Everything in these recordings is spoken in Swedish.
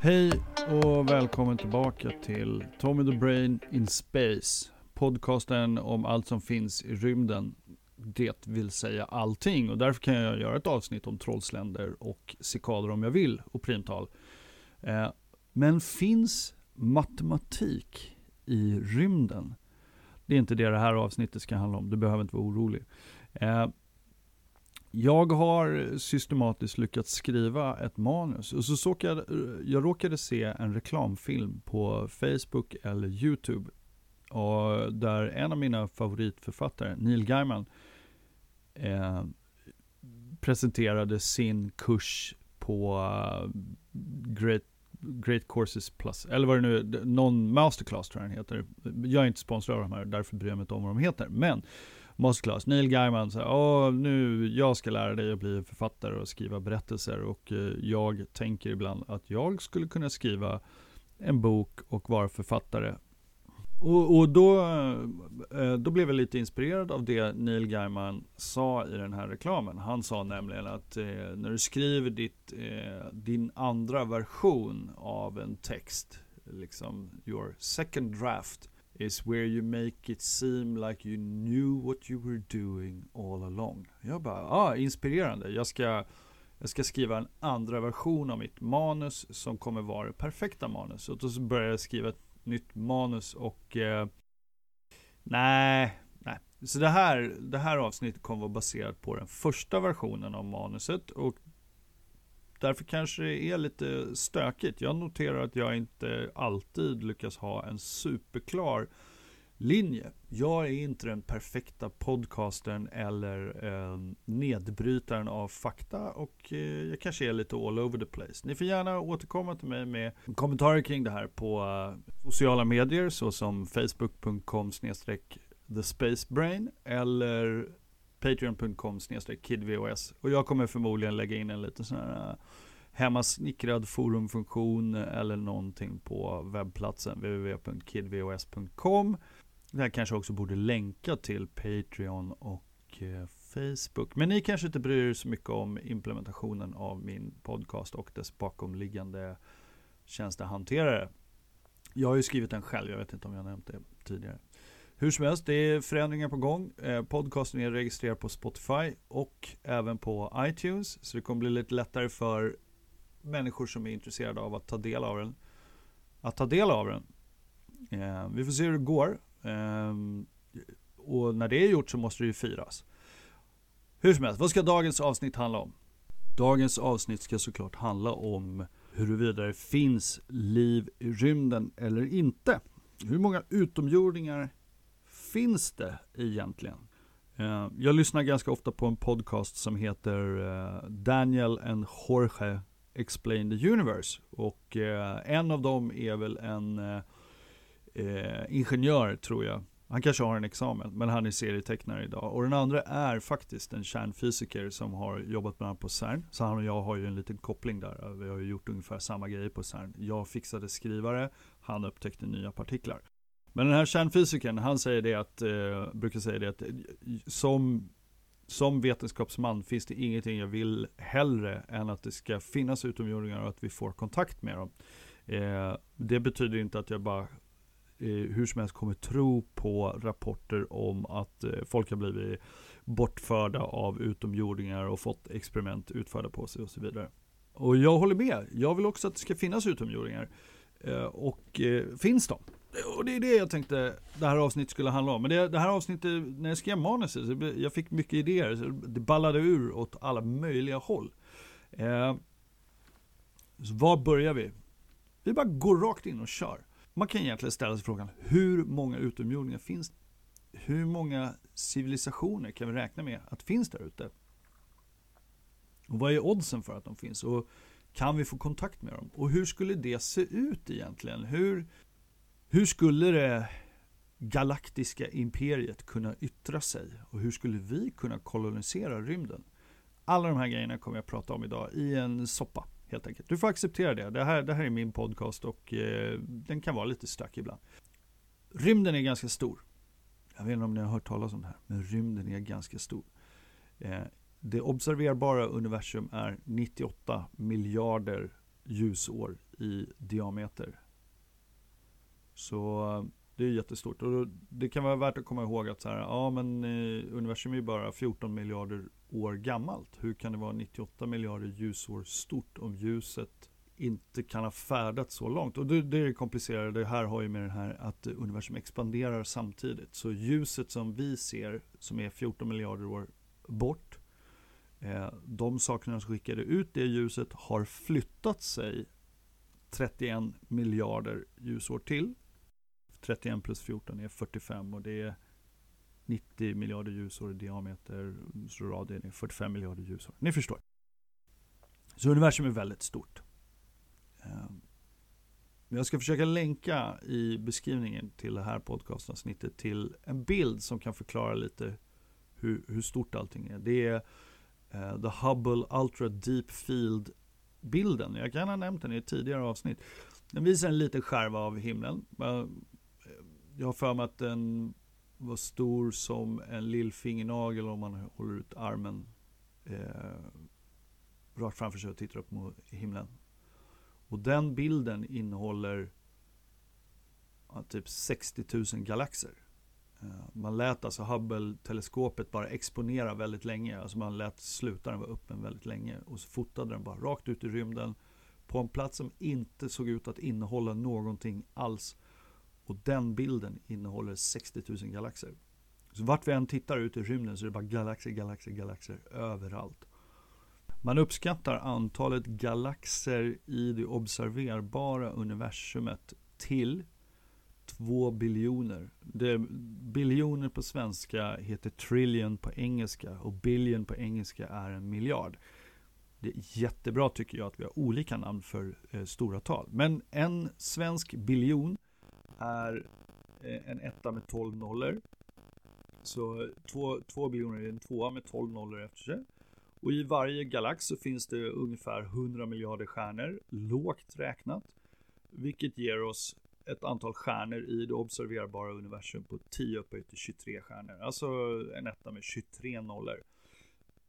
Hej och välkommen tillbaka till Tommy the Brain in Space. Podcasten om allt som finns i rymden. Det vill säga allting och därför kan jag göra ett avsnitt om trollsländer och cikader om jag vill och primtal. Eh, men finns matematik i rymden? Det är inte det det här avsnittet ska handla om, du behöver inte vara orolig. Eh, jag har systematiskt lyckats skriva ett manus och så såg jag, jag råkade se en reklamfilm på Facebook eller YouTube och där en av mina favoritförfattare, Neil Gaiman, eh, presenterade sin kurs på eh, Great, Great Courses Plus, eller vad det nu är, någon masterclass tror jag den heter. Jag är inte sponsrad av de här, därför bryr jag mig inte om vad de heter. Men masterclass. Neil Gaiman sa, Åh, nu, jag ska lära dig att bli författare och skriva berättelser och eh, jag tänker ibland att jag skulle kunna skriva en bok och vara författare. Och, och då, eh, eh, då blev jag lite inspirerad av det Neil Gaiman sa i den här reklamen. Han sa nämligen att eh, när du skriver ditt, eh, din andra version av en text, liksom your second draft, is where you make it seem like you knew what you were doing all along. Jag bara, ah, inspirerande. Jag ska, jag ska skriva en andra version av mitt manus som kommer vara det perfekta manus. Och då så började jag skriva ett nytt manus och eh, nej, nej. Så det här, det här avsnittet kommer vara baserat på den första versionen av manuset och därför kanske det är lite stökigt. Jag noterar att jag inte alltid lyckas ha en superklar linje. Jag är inte den perfekta podcastern eller eh, nedbrytaren av fakta och eh, jag kanske är lite all over the place. Ni får gärna återkomma till mig med kommentarer kring det här på eh, sociala medier såsom facebook.com the spacebrain eller patreon.com kidvos. Och jag kommer förmodligen lägga in en liten sån här eh, hemmasnickrad forumfunktion eller någonting på webbplatsen www.kidvos.com. Det kanske också borde länka till Patreon och eh, Facebook. Men ni kanske inte bryr er så mycket om implementationen av min podcast och dess bakomliggande tjänstehanterare. Jag har ju skrivit den själv, jag vet inte om jag nämnt det tidigare. Hur som helst, det är förändringar på gång. Eh, podcasten är registrerad på Spotify och även på iTunes. Så det kommer bli lite lättare för människor som är intresserade av att ta del av den. Att ta del av den. Eh, vi får se hur det går. Eh, och när det är gjort så måste det ju firas. Hur som helst, vad ska dagens avsnitt handla om? Dagens avsnitt ska såklart handla om huruvida det finns liv i rymden eller inte. Hur många utomjordingar finns det egentligen? Eh, jag lyssnar ganska ofta på en podcast som heter eh, Daniel and Jorge Explain the Universe. Och eh, en av dem är väl en ingenjör tror jag. Han kanske har en examen, men han är serietecknare idag. Och den andra är faktiskt en kärnfysiker som har jobbat bland annat på CERN. Så han och jag har ju en liten koppling där. Vi har ju gjort ungefär samma grejer på CERN. Jag fixade skrivare, han upptäckte nya partiklar. Men den här kärnfysikern, han säger det att, eh, brukar säga det att eh, som, som vetenskapsman finns det ingenting jag vill hellre än att det ska finnas utomjordingar och att vi får kontakt med dem. Eh, det betyder inte att jag bara eh, hur som helst kommer tro på rapporter om att eh, folk har blivit bortförda av utomjordingar och fått experiment utförda på sig och så vidare. Och jag håller med. Jag vill också att det ska finnas utomjordingar. Eh, och eh, finns de? Och det är det jag tänkte det här avsnittet skulle handla om. Men det, det här avsnittet, när jag skrev manuset, så jag fick mycket idéer. Så det ballade ur åt alla möjliga håll. Eh, så var börjar vi? Vi bara går rakt in och kör. Man kan egentligen ställa sig frågan, hur många utomjordingar finns det? Hur många civilisationer kan vi räkna med att finns där ute? Och vad är oddsen för att de finns? Och kan vi få kontakt med dem? Och hur skulle det se ut egentligen? Hur, hur skulle det galaktiska imperiet kunna yttra sig? Och hur skulle vi kunna kolonisera rymden? Alla de här grejerna kommer jag att prata om idag i en soppa helt enkelt. Du får acceptera det. Det här, det här är min podcast och eh, den kan vara lite stökig ibland. Rymden är ganska stor. Jag vet inte om ni har hört talas om det här, men rymden är ganska stor. Eh, det observerbara universum är 98 miljarder ljusår i diameter. Så det är jättestort. Och det kan vara värt att komma ihåg att så här, ja, men, eh, universum är bara 14 miljarder år gammalt. Hur kan det vara 98 miljarder ljusår stort om ljuset inte kan ha färdats så långt? Och det, det är det komplicerade. Det här har ju med det här att universum expanderar samtidigt. Så ljuset som vi ser, som är 14 miljarder år bort, eh, de sakerna som skickade ut det ljuset har flyttat sig 31 miljarder ljusår till 31 plus 14 är 45 och det är 90 miljarder ljusår i diameter. Så radien är 45 miljarder ljusår. Ni förstår. Så universum är väldigt stort. Ehm, jag ska försöka länka i beskrivningen till det här podcastavsnittet till en bild som kan förklara lite hur, hur stort allting är. Det är uh, The Hubble Ultra Deep Field bilden. Jag kan ha nämnt den i ett tidigare avsnitt. Den visar en liten skärva av himlen jag har för mig att den var stor som en lillfingernagel om man håller ut armen eh, rakt framför sig och tittar upp mot himlen. Och den bilden innehåller ja, typ 60 000 galaxer. Eh, man lät alltså Hubble-teleskopet bara exponera väldigt länge. Alltså man lät slutaren vara öppen väldigt länge. Och så fotade den bara rakt ut i rymden på en plats som inte såg ut att innehålla någonting alls. Och den bilden innehåller 60 000 galaxer. Så vart vi än tittar ut i rymden så är det bara galaxer, galaxer, galaxer överallt. Man uppskattar antalet galaxer i det observerbara universumet till 2 biljoner. Det, biljoner på svenska heter trillion på engelska och billion på engelska är en miljard. Det är jättebra tycker jag att vi har olika namn för eh, stora tal. Men en svensk biljon är eh, en etta med 12 nollor. Så 2 biljoner är en tvåa med 12 nollor efter sig. Och i varje galax så finns det ungefär 100 miljarder stjärnor, lågt räknat. Vilket ger oss ett antal stjärnor i det observerbara universum på 10 upphöjt till 23 stjärnor. Alltså en etta med 23 nollor.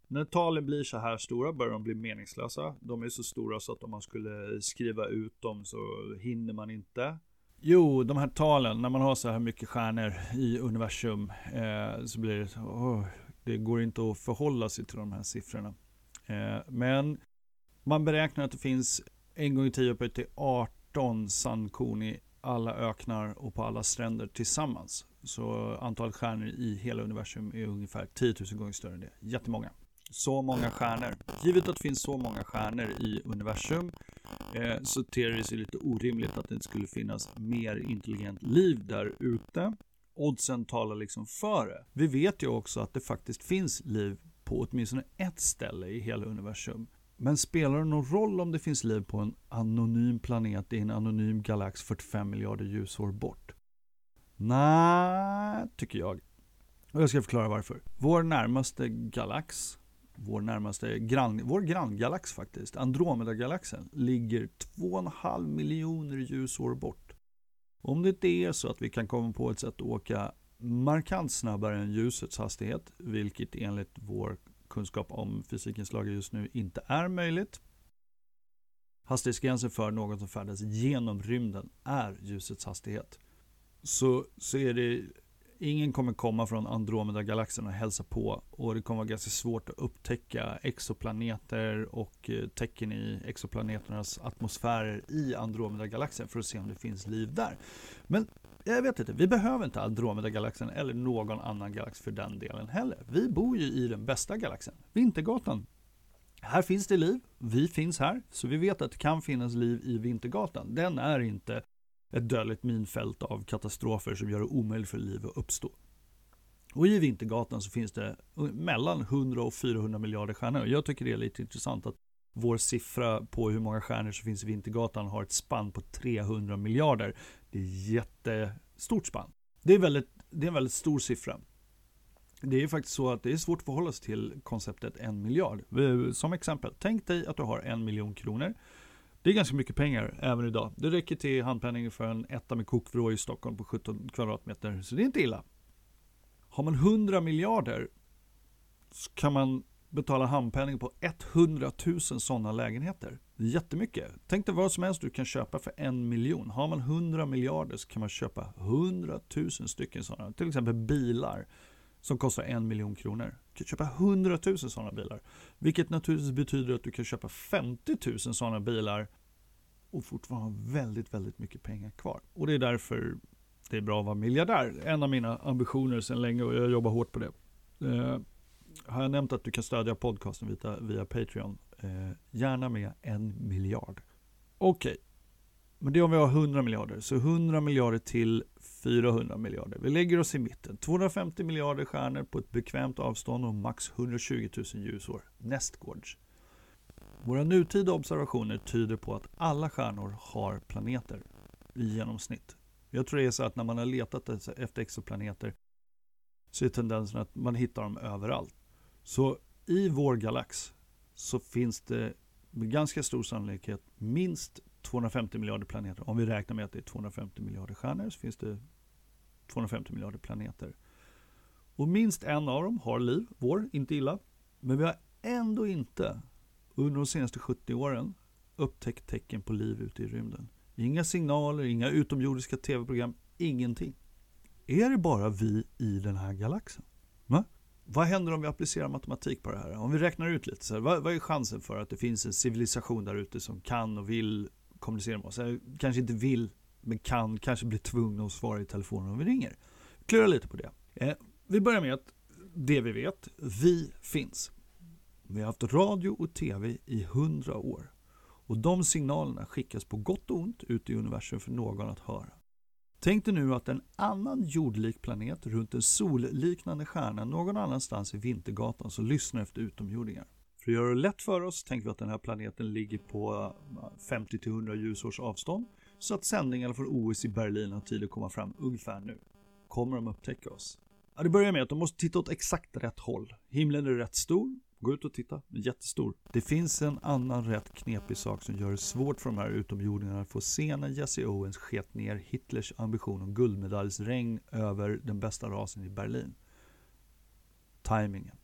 När talen blir så här stora börjar de bli meningslösa. De är så stora så att om man skulle skriva ut dem så hinner man inte. Jo, de här talen, när man har så här mycket stjärnor i universum eh, så blir det, oh, det går inte att förhålla sig till de här siffrorna. Eh, men man beräknar att det finns en gång i tio upphöjt till 18 sandkorn i alla öknar och på alla stränder tillsammans. Så antalet stjärnor i hela universum är ungefär 10 000 gånger större än det. Jättemånga. Så många stjärnor. Givet att det finns så många stjärnor i universum eh, så ter det sig lite orimligt att det inte skulle finnas mer intelligent liv där ute. Oddsen talar liksom för det. Vi vet ju också att det faktiskt finns liv på åtminstone ett ställe i hela universum. Men spelar det någon roll om det finns liv på en anonym planet i en anonym galax 45 miljarder ljusår bort? Nej, tycker jag. Och jag ska förklara varför. Vår närmaste galax vår närmaste grann, vår granngalax faktiskt, Andromedagalaxen ligger 2,5 miljoner ljusår bort. Om det inte är så att vi kan komma på ett sätt att åka markant snabbare än ljusets hastighet, vilket enligt vår kunskap om fysikens lagar just nu inte är möjligt. Hastighetsgränsen för något som färdas genom rymden är ljusets hastighet. Så, så är det Ingen kommer komma från Andromeda-galaxen och hälsa på och det kommer vara ganska svårt att upptäcka exoplaneter och eh, tecken i exoplaneternas atmosfärer i Andromeda-galaxen för att se om det finns liv där. Men jag vet inte, vi behöver inte Andromeda-galaxen eller någon annan galax för den delen heller. Vi bor ju i den bästa galaxen, Vintergatan. Här finns det liv, vi finns här, så vi vet att det kan finnas liv i Vintergatan. Den är inte ett dödligt minfält av katastrofer som gör det omöjligt för liv att uppstå. Och i Vintergatan så finns det mellan 100 och 400 miljarder stjärnor. Jag tycker det är lite intressant att vår siffra på hur många stjärnor som finns i Vintergatan har ett spann på 300 miljarder. Det är jättestort spann. Det är, väldigt, det är en väldigt stor siffra. Det är faktiskt så att det är svårt att förhålla sig till konceptet en miljard. Eh, som exempel, tänk dig att du har en miljon kronor. Det är ganska mycket pengar även idag. Det räcker till handpenning för en etta med kokvrå i Stockholm på 17 kvadratmeter. Så det är inte illa. Har man 100 miljarder så kan man betala handpenning på 100 000 sådana lägenheter. Det är jättemycket. Tänk dig vad som helst du kan köpa för en miljon. Har man 100 miljarder så kan man köpa 100 000 stycken sådana. Till exempel bilar som kostar en miljon kronor. Du kan köpa 100 000 sådana bilar. Vilket naturligtvis betyder att du kan köpa 50 000 sådana bilar och fortfarande ha väldigt, väldigt mycket pengar kvar. Och det är därför det är bra att vara miljardär. En av mina ambitioner sedan länge och jag jobbar hårt på det. Eh, har jag nämnt att du kan stödja podcasten via, via Patreon? Eh, gärna med en miljard. Okej, okay men det är om vi har 100 miljarder. Så 100 miljarder till 400 miljarder. Vi lägger oss i mitten. 250 miljarder stjärnor på ett bekvämt avstånd och max 120 000 ljusår. Nästgårds. Våra nutida observationer tyder på att alla stjärnor har planeter i genomsnitt. Jag tror det är så att när man har letat efter exoplaneter så är tendensen att man hittar dem överallt. Så i vår galax så finns det med ganska stor sannolikhet minst 250 miljarder planeter. Om vi räknar med att det är 250 miljarder stjärnor så finns det 250 miljarder planeter. Och minst en av dem har liv, vår, inte illa. Men vi har ändå inte under de senaste 70 åren upptäckt tecken på liv ute i rymden. Inga signaler, inga utomjordiska tv-program, ingenting. Är det bara vi i den här galaxen? Va? Vad händer om vi applicerar matematik på det här? Om vi räknar ut lite, så här, vad, vad, är chansen för att det finns en civilisation där ute som kan och vill kommunicera med oss? Jag kanske inte vill, men kan, kanske blir tvungna att svara i telefonen om vi ringer. Klura lite på det. Eh, vi börjar med att det vi vet, vi finns. Vi har haft radio och tv i hundra år. Och de signalerna skickas på gott och ont ut i universum för någon att höra. Tänk dig nu att en annan jordlik planet runt en solliknande stjärna någon annanstans i Vintergatan som lyssnar efter utomjordingar. För att göra det lätt för oss tänker vi att den här planeten ligger på eh, 50-100 ljusårs avstånd så att sändningarna från OS i Berlin har tid att komma fram ungefär nu. Kommer de upptäcka oss? Ja, det börjar med att de måste titta åt exakt rätt håll. Himlen är rätt stor, Gå ut och titta, Den är jättestor. Det finns en annan rätt knepig sak som gör det svårt för de här utomjordingarna att få se när Jesse Owens sket ner Hitlers ambition om guldmedaljsregn över den bästa rasen i Berlin. Timingen.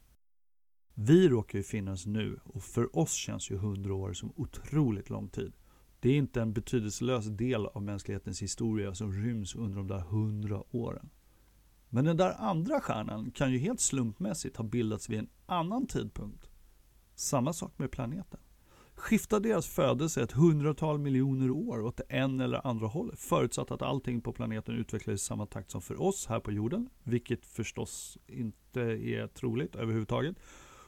Vi råkar ju finnas nu och för oss känns ju hundra år som otroligt lång tid. Det är inte en betydelselös del av mänsklighetens historia som ryms under de där hundra åren. Men den där andra stjärnan kan ju helt slumpmässigt ha bildats vid en annan tidpunkt. Samma sak med planeten. Skiftar deras födelse ett hundratal miljoner år åt det en eller andra hållet förutsatt att allting på planeten utvecklas i samma takt som för oss här på jorden, vilket förstås inte är troligt överhuvudtaget.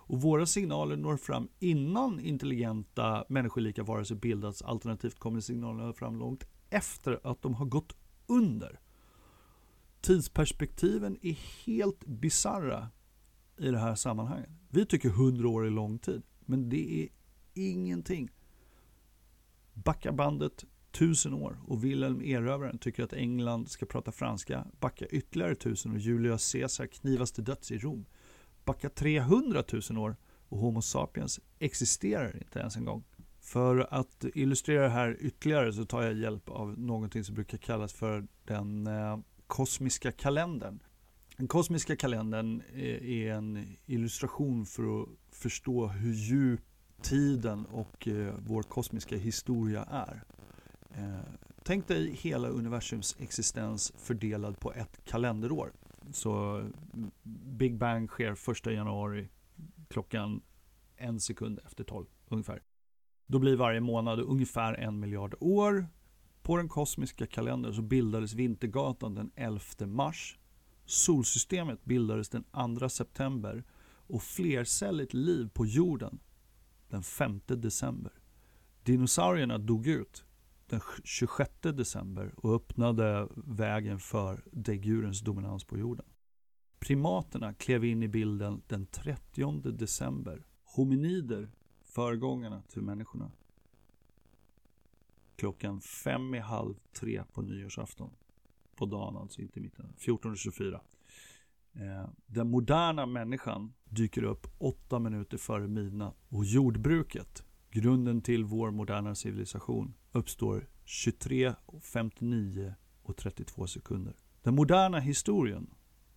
Och våra signaler når fram innan intelligenta människolika varelser bildats, alternativt kommer signalerna fram långt efter att de har gått under. Tidsperspektiven är helt bizarra i det här sammanhanget. Vi tycker 100 år är lång tid, men det är ingenting. Backa bandet tusen år och Wilhelm Erövraren tycker att England ska prata franska. Backa ytterligare tusen och Julius Caesar knivas till döds i Rom. Backa 300 000 år och Homo sapiens existerar inte ens en gång. För att illustrera det här ytterligare så tar jag hjälp av någonting som brukar kallas för den eh, kosmiska kalendern. Den kosmiska kalendern eh, är en illustration för att förstå hur djup tiden och eh, vår kosmiska historia är. Eh, tänk dig hela universums existens fördelad på ett kalenderår. Så Big Bang sker 1 januari klockan en sekund efter 12 ungefär. Då blir varje månad ungefär en miljard år. På den kosmiska kalendern så bildades Vintergatan den 11 mars. Solsystemet bildades den 2 september och flercelligt liv på jorden den 5 december. Dinosaurierna dog ut den 26 december och öppnade vägen för däggdjurens dominans på jorden. Primaterna klev in i bilden den 30 december. Hominider, föregångarna till människorna, klockan fem i halv tre på nyårsafton. På dagen alltså, inte mitten. 14.24. Eh, den moderna människan dyker upp åtta minuter före midnatt och jordbruket, grunden till vår moderna civilisation, uppstår 23, 59 och 32 sekunder. Den moderna historien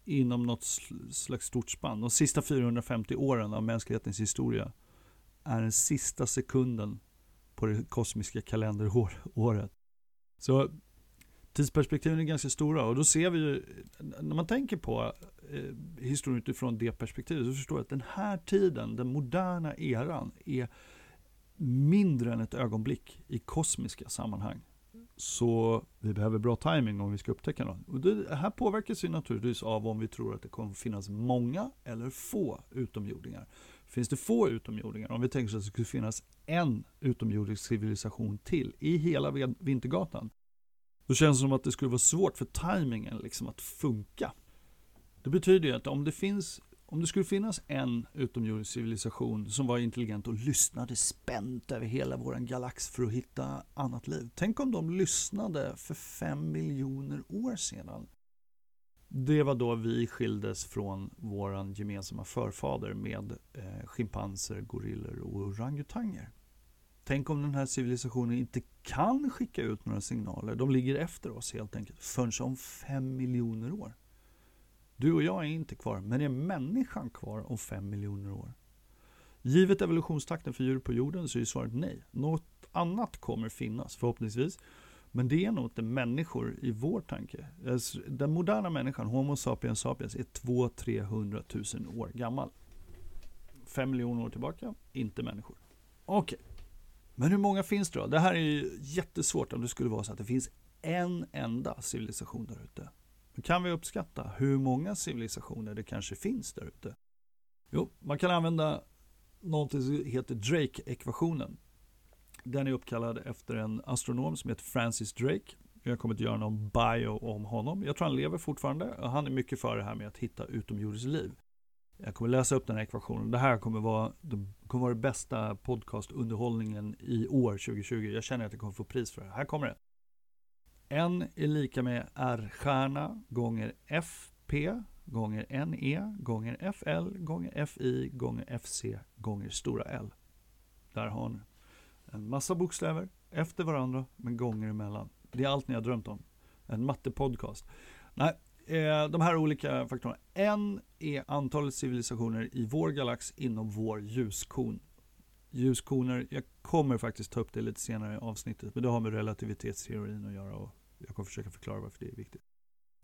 inom något slags stort spann. De sista 450 åren av mänsklighetens historia är den sista sekunden på det kosmiska kalenderåret. Så tidsperspektiven är ganska stora och då ser vi ju, när man tänker på eh, historien utifrån det perspektivet så förstår jag att den här tiden, den moderna eran, är mindre än ett ögonblick i kosmiska sammanhang. Så vi behöver bra timing om vi ska upptäcka något. Och det här påverkas ju naturligtvis av om vi tror att det kommer finnas många eller få utomjordingar. Finns det få utomjordingar, om vi tänker oss att det skulle finnas en utomjordisk civilisation till i hela Vintergatan, då känns det som att det skulle vara svårt för tajmingen liksom att funka. Det betyder ju att om det, finns, om det skulle finnas en utomjordisk civilisation som var intelligent och lyssnade spänt över hela vår galax för att hitta annat liv. Tänk om de lyssnade för fem miljoner år sedan. Det var då vi skildes från vår gemensamma förfader med eh, schimpanser, gorillor och orangutanger. Tänk om den här civilisationen inte kan skicka ut några signaler. De ligger efter oss helt enkelt. Förrän om fem miljoner år. Du och jag är inte kvar, men är människan kvar om fem miljoner år? Givet evolutionstakten för djur på jorden så är svaret nej. Något annat kommer finnas, förhoppningsvis. Men det är nog inte människor i vår tanke. Alltså, den moderna människan, Homo sapiens sapiens, är 200-300 000 år gammal. Fem miljoner år tillbaka, inte människor. Okej. Okay. Men hur många finns det då? Det här är ju jättesvårt om det skulle vara så att det finns en enda civilisation där ute. Kan vi uppskatta hur många civilisationer det kanske finns där ute? Jo, man kan använda någonting som heter Drake-ekvationen. Den är uppkallad efter en astronom som heter Francis Drake. Jag kommer inte göra någon bio om honom. Jag tror han lever fortfarande och han är mycket för det här med att hitta utomjordiskt liv. Jag kommer läsa upp den här ekvationen. Det här kommer vara, det kommer vara det bästa podcastunderhållningen i år 2020. Jag känner att jag kommer få pris för det. Här kommer det. N är lika med R-stjärna gånger FP gånger NE gånger FL gånger FI gånger FC gånger stora L. Där har ni en massa bokstäver efter varandra men gånger emellan. Det är allt ni har drömt om. En mattepodcast. Nej, eh, de här olika faktorerna. N är antalet civilisationer i vår galax inom vår ljuskon. Ljuskoner, jag kommer faktiskt ta upp det lite senare i avsnittet, men det har med relativitetsteorin att göra och jag kommer försöka förklara varför det är viktigt.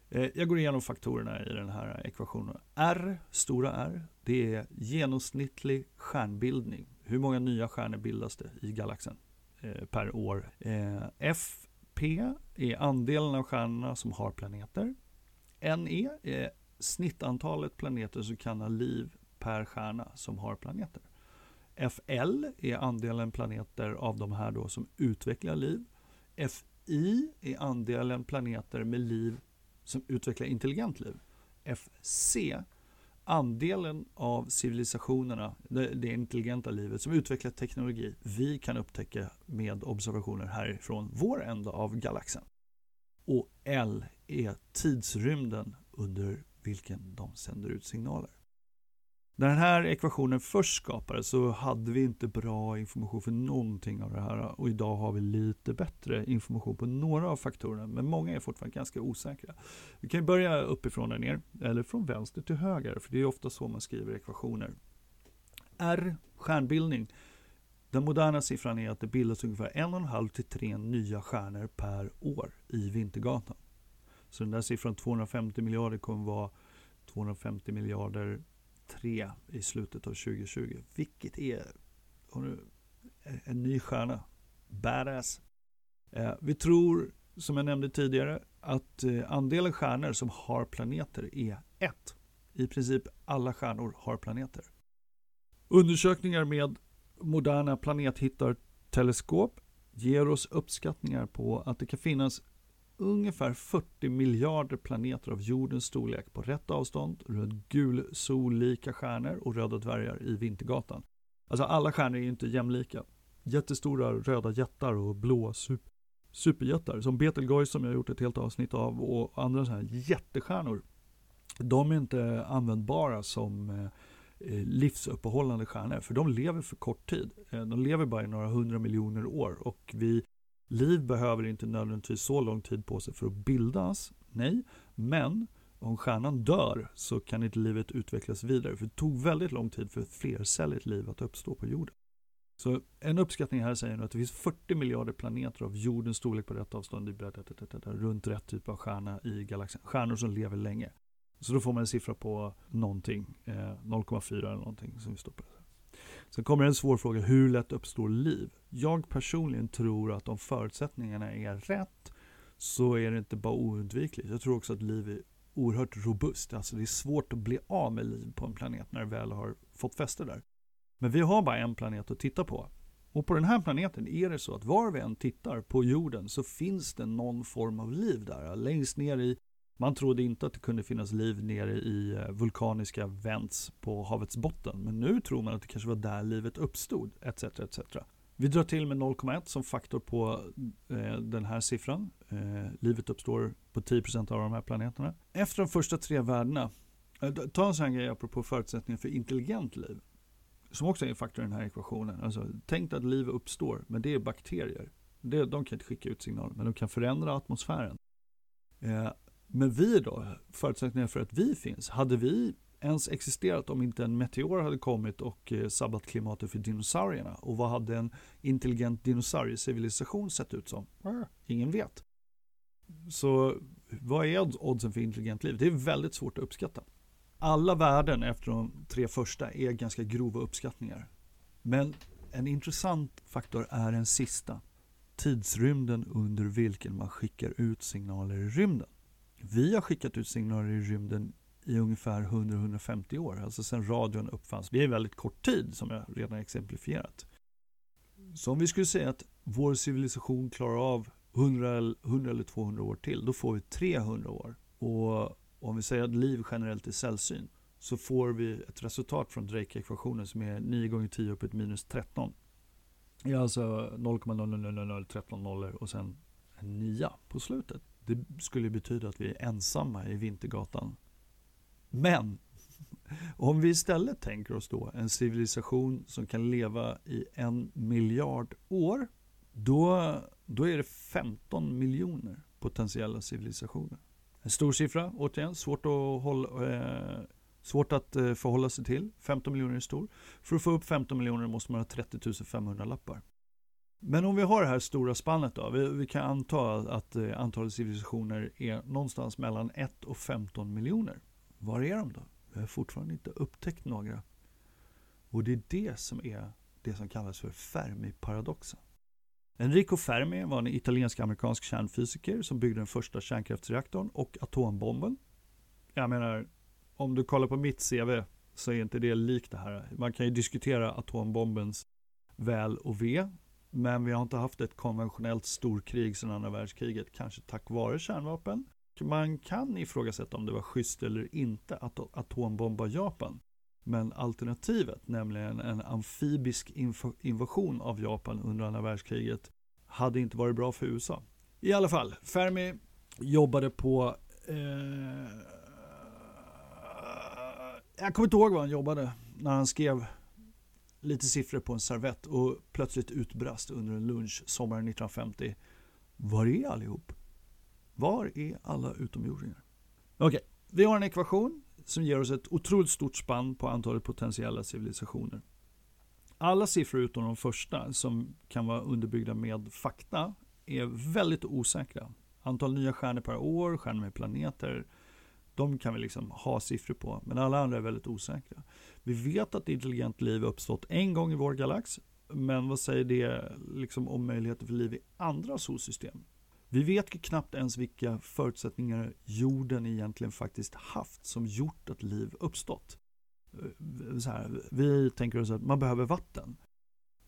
Eh, jag går igenom faktorerna i den här ekvationen. R, stora R, det är genomsnittlig stjärnbildning. Hur många nya stjärnor bildas det i galaxen eh, per år? Eh, FP är andelen av stjärnorna som har planeter. NE är snittantalet planeter som kan ha liv per stjärna som har planeter. FL är andelen planeter av de här då som utvecklar liv. I är andelen planeter med liv som utvecklar intelligent liv. FC, andelen av civilisationerna, det, det intelligenta livet som utvecklar teknologi vi kan upptäcka med observationer härifrån vår ända av galaxen. Och L är tidsrymden under vilken de sänder ut signaler. När den här ekvationen först skapades så hade vi inte bra information för någonting av det här och idag har vi lite bättre information på några av faktorerna men många är fortfarande ganska osäkra. Vi kan börja uppifrån och ner eller från vänster till höger för det är ofta så man skriver ekvationer. R, stjärnbildning. Den moderna siffran är att det bildas ungefär 1,5 till 3 nya stjärnor per år i Vintergatan. Så den där siffran 250 miljarder kommer vara 250 miljarder 3 i slutet av 2020. Vilket är en ny stjärna. Badass. Eh, vi tror, som jag nämnde tidigare, att eh, andelen stjärnor som har planeter är 1. I princip alla stjärnor har planeter. Undersökningar med moderna planethittarteleskop ger oss uppskattningar på att det kan finnas ungefär 40 miljarder planeter av jordens storlek på rätt avstånd runt gul-sollika stjärnor och röda dvärgar i Vintergatan. Alltså alla stjärnor är ju inte jämlika. Jättestora röda jättar och blåa super superjättar som Betelgeuse som jag gjort ett helt avsnitt av och andra sådana här jättestjärnor. De är inte användbara som eh, eh, livsuppehållande stjärnor för de lever för kort tid. Eh, de lever bara i några hundra miljoner år och vi Liv behöver inte nödvändigtvis så lång tid på sig för att bildas, nej, men om stjärnan dör så kan inte livet utvecklas vidare. För det tog väldigt lång tid för ett flercelligt liv att uppstå på jorden. Så en uppskattning här säger nu att det finns 40 miljarder planeter av jordens storlek på rätt avstånd runt rätt typ av stjärna i galaxen. Stjärnor som lever länge. Så då får man en siffra på någonting, eh, 0,4 eller någonting som vi stoppar. Sen kommer en svår fråga, hur lätt uppstår liv? Jag personligen tror att om förutsättningarna är rätt så är det inte bara oundvikligt. Jag tror också att liv är oerhört robust. Alltså det är svårt att bli av med liv på en planet när det väl har fått fäste där. Men vi har bara en planet att titta på. Och på den här planeten är det så att var vi än tittar på jorden så finns det någon form av liv där. Längst ner i, man trodde inte att det kunde finnas liv nere i eh, vulkaniska vents på havets botten. Men nu tror man att det kanske var där livet uppstod, etc. etc. Vi drar till med 0,1 som faktor på eh, den här siffran. Eh, livet uppstår på 10% av de här planeterna. Efter de första tre värdena, eh, ta en sån här grej apropå förutsättningar för intelligent liv. Som också är en faktor i den här ekvationen. Alltså, tänk att liv uppstår, men det är bakterier. Det, de kan inte skicka ut signaler, men de kan förändra atmosfären. Eh, men vi då, förutsättningar för att vi finns, hade vi ens existerat om inte en meteor hade kommit och eh, sabbat klimatet för dinosaurierna? Och vad hade en intelligent dinosauriecivilisation sett ut som? Ingen vet. Så vad är oddsen för intelligent liv? Det är väldigt svårt att uppskatta. Alla värden efter de tre första är ganska grova uppskattningar. Men en intressant faktor är den sista. Tidsrymden under vilken man skickar ut signaler i rymden. Vi har skickat ut signaler i rymden i ungefär 100-150 år, alltså sedan radion uppfanns. Det är väldigt kort tid som jag redan exemplifierat. Så om vi skulle säga att vår civilisation klarar av 100, 100 eller 200 år till, då får vi 300 år. Och om vi säger att liv generellt är sällsynt, så får vi ett resultat från Drake-ekvationen som är 9 gånger 10 upp minus 13. Det är alltså 0,00013 nollor och sen en nia på slutet. Det skulle betyda att vi är ensamma i Vintergatan men om vi istället tänker oss då en civilisation som kan leva i en miljard år, då, då är det 15 miljoner potentiella civilisationer. En stor siffra, återigen, svårt att, hålla, eh, svårt att eh, förhålla sig till. 15 miljoner är stor. För att få upp 15 miljoner måste man ha 30 500 lappar. Men om vi har det här stora spannet då. Vi, vi kan anta att eh, antalet civilisationer är någonstans mellan 1 och 15 miljoner. Var är de då? Vi har fortfarande inte upptäckt några. Och det är det som är det som kallas för Fermi-paradoxen. Enrico Fermi var en italiensk-amerikansk kärnfysiker som byggde den första kärnkraftsreaktorn och atombomben. Jag menar, om du kollar på mitt CV så är inte det likt det här. Man kan ju diskutera atombombens väl och ve, men vi har inte haft ett konventionellt storkrig sedan andra världskriget, kanske tack vare kärnvapen man kan ifrågasätta om det var schysst eller inte att atombomba Japan. Men alternativet, nämligen en amfibisk invasion av Japan under andra världskriget, hade inte varit bra för USA. I alla fall, Fermi jobbade på... Eh, jag kommer inte ihåg vad han jobbade när han skrev lite siffror på en servett och plötsligt utbrast under en lunch sommaren 1950. Var är allihop? Var är alla utomjordingar? Okej, okay. vi har en ekvation som ger oss ett otroligt stort spann på antalet potentiella civilisationer. Alla siffror utom de första, som kan vara underbyggda med fakta, är väldigt osäkra. Antal nya stjärnor per år, stjärnor med planeter, de kan vi liksom ha siffror på, men alla andra är väldigt osäkra. Vi vet att intelligent liv uppstått en gång i vår galax, men vad säger det liksom om möjligheter för liv i andra solsystem? Vi vet knappt ens vilka förutsättningar jorden egentligen faktiskt haft som gjort att liv uppstått. Eh, så här, vi tänker oss att man behöver vatten.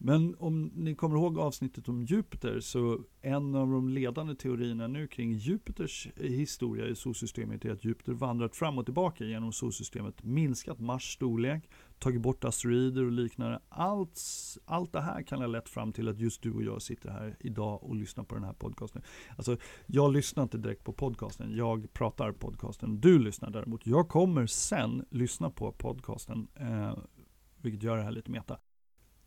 Men om ni kommer ihåg avsnittet om Jupiter så en av de ledande teorierna nu kring Jupiters historia i solsystemet är att Jupiter vandrat fram och tillbaka genom solsystemet, minskat Mars storlek, tagit bort asteroider och liknande. Allt, allt det här kan ha lett fram till att just du och jag sitter här idag och lyssnar på den här podcasten. Alltså, jag lyssnar inte direkt på podcasten, jag pratar podcasten. Du lyssnar däremot. Jag kommer sen lyssna på podcasten, eh, vilket gör det här lite meta.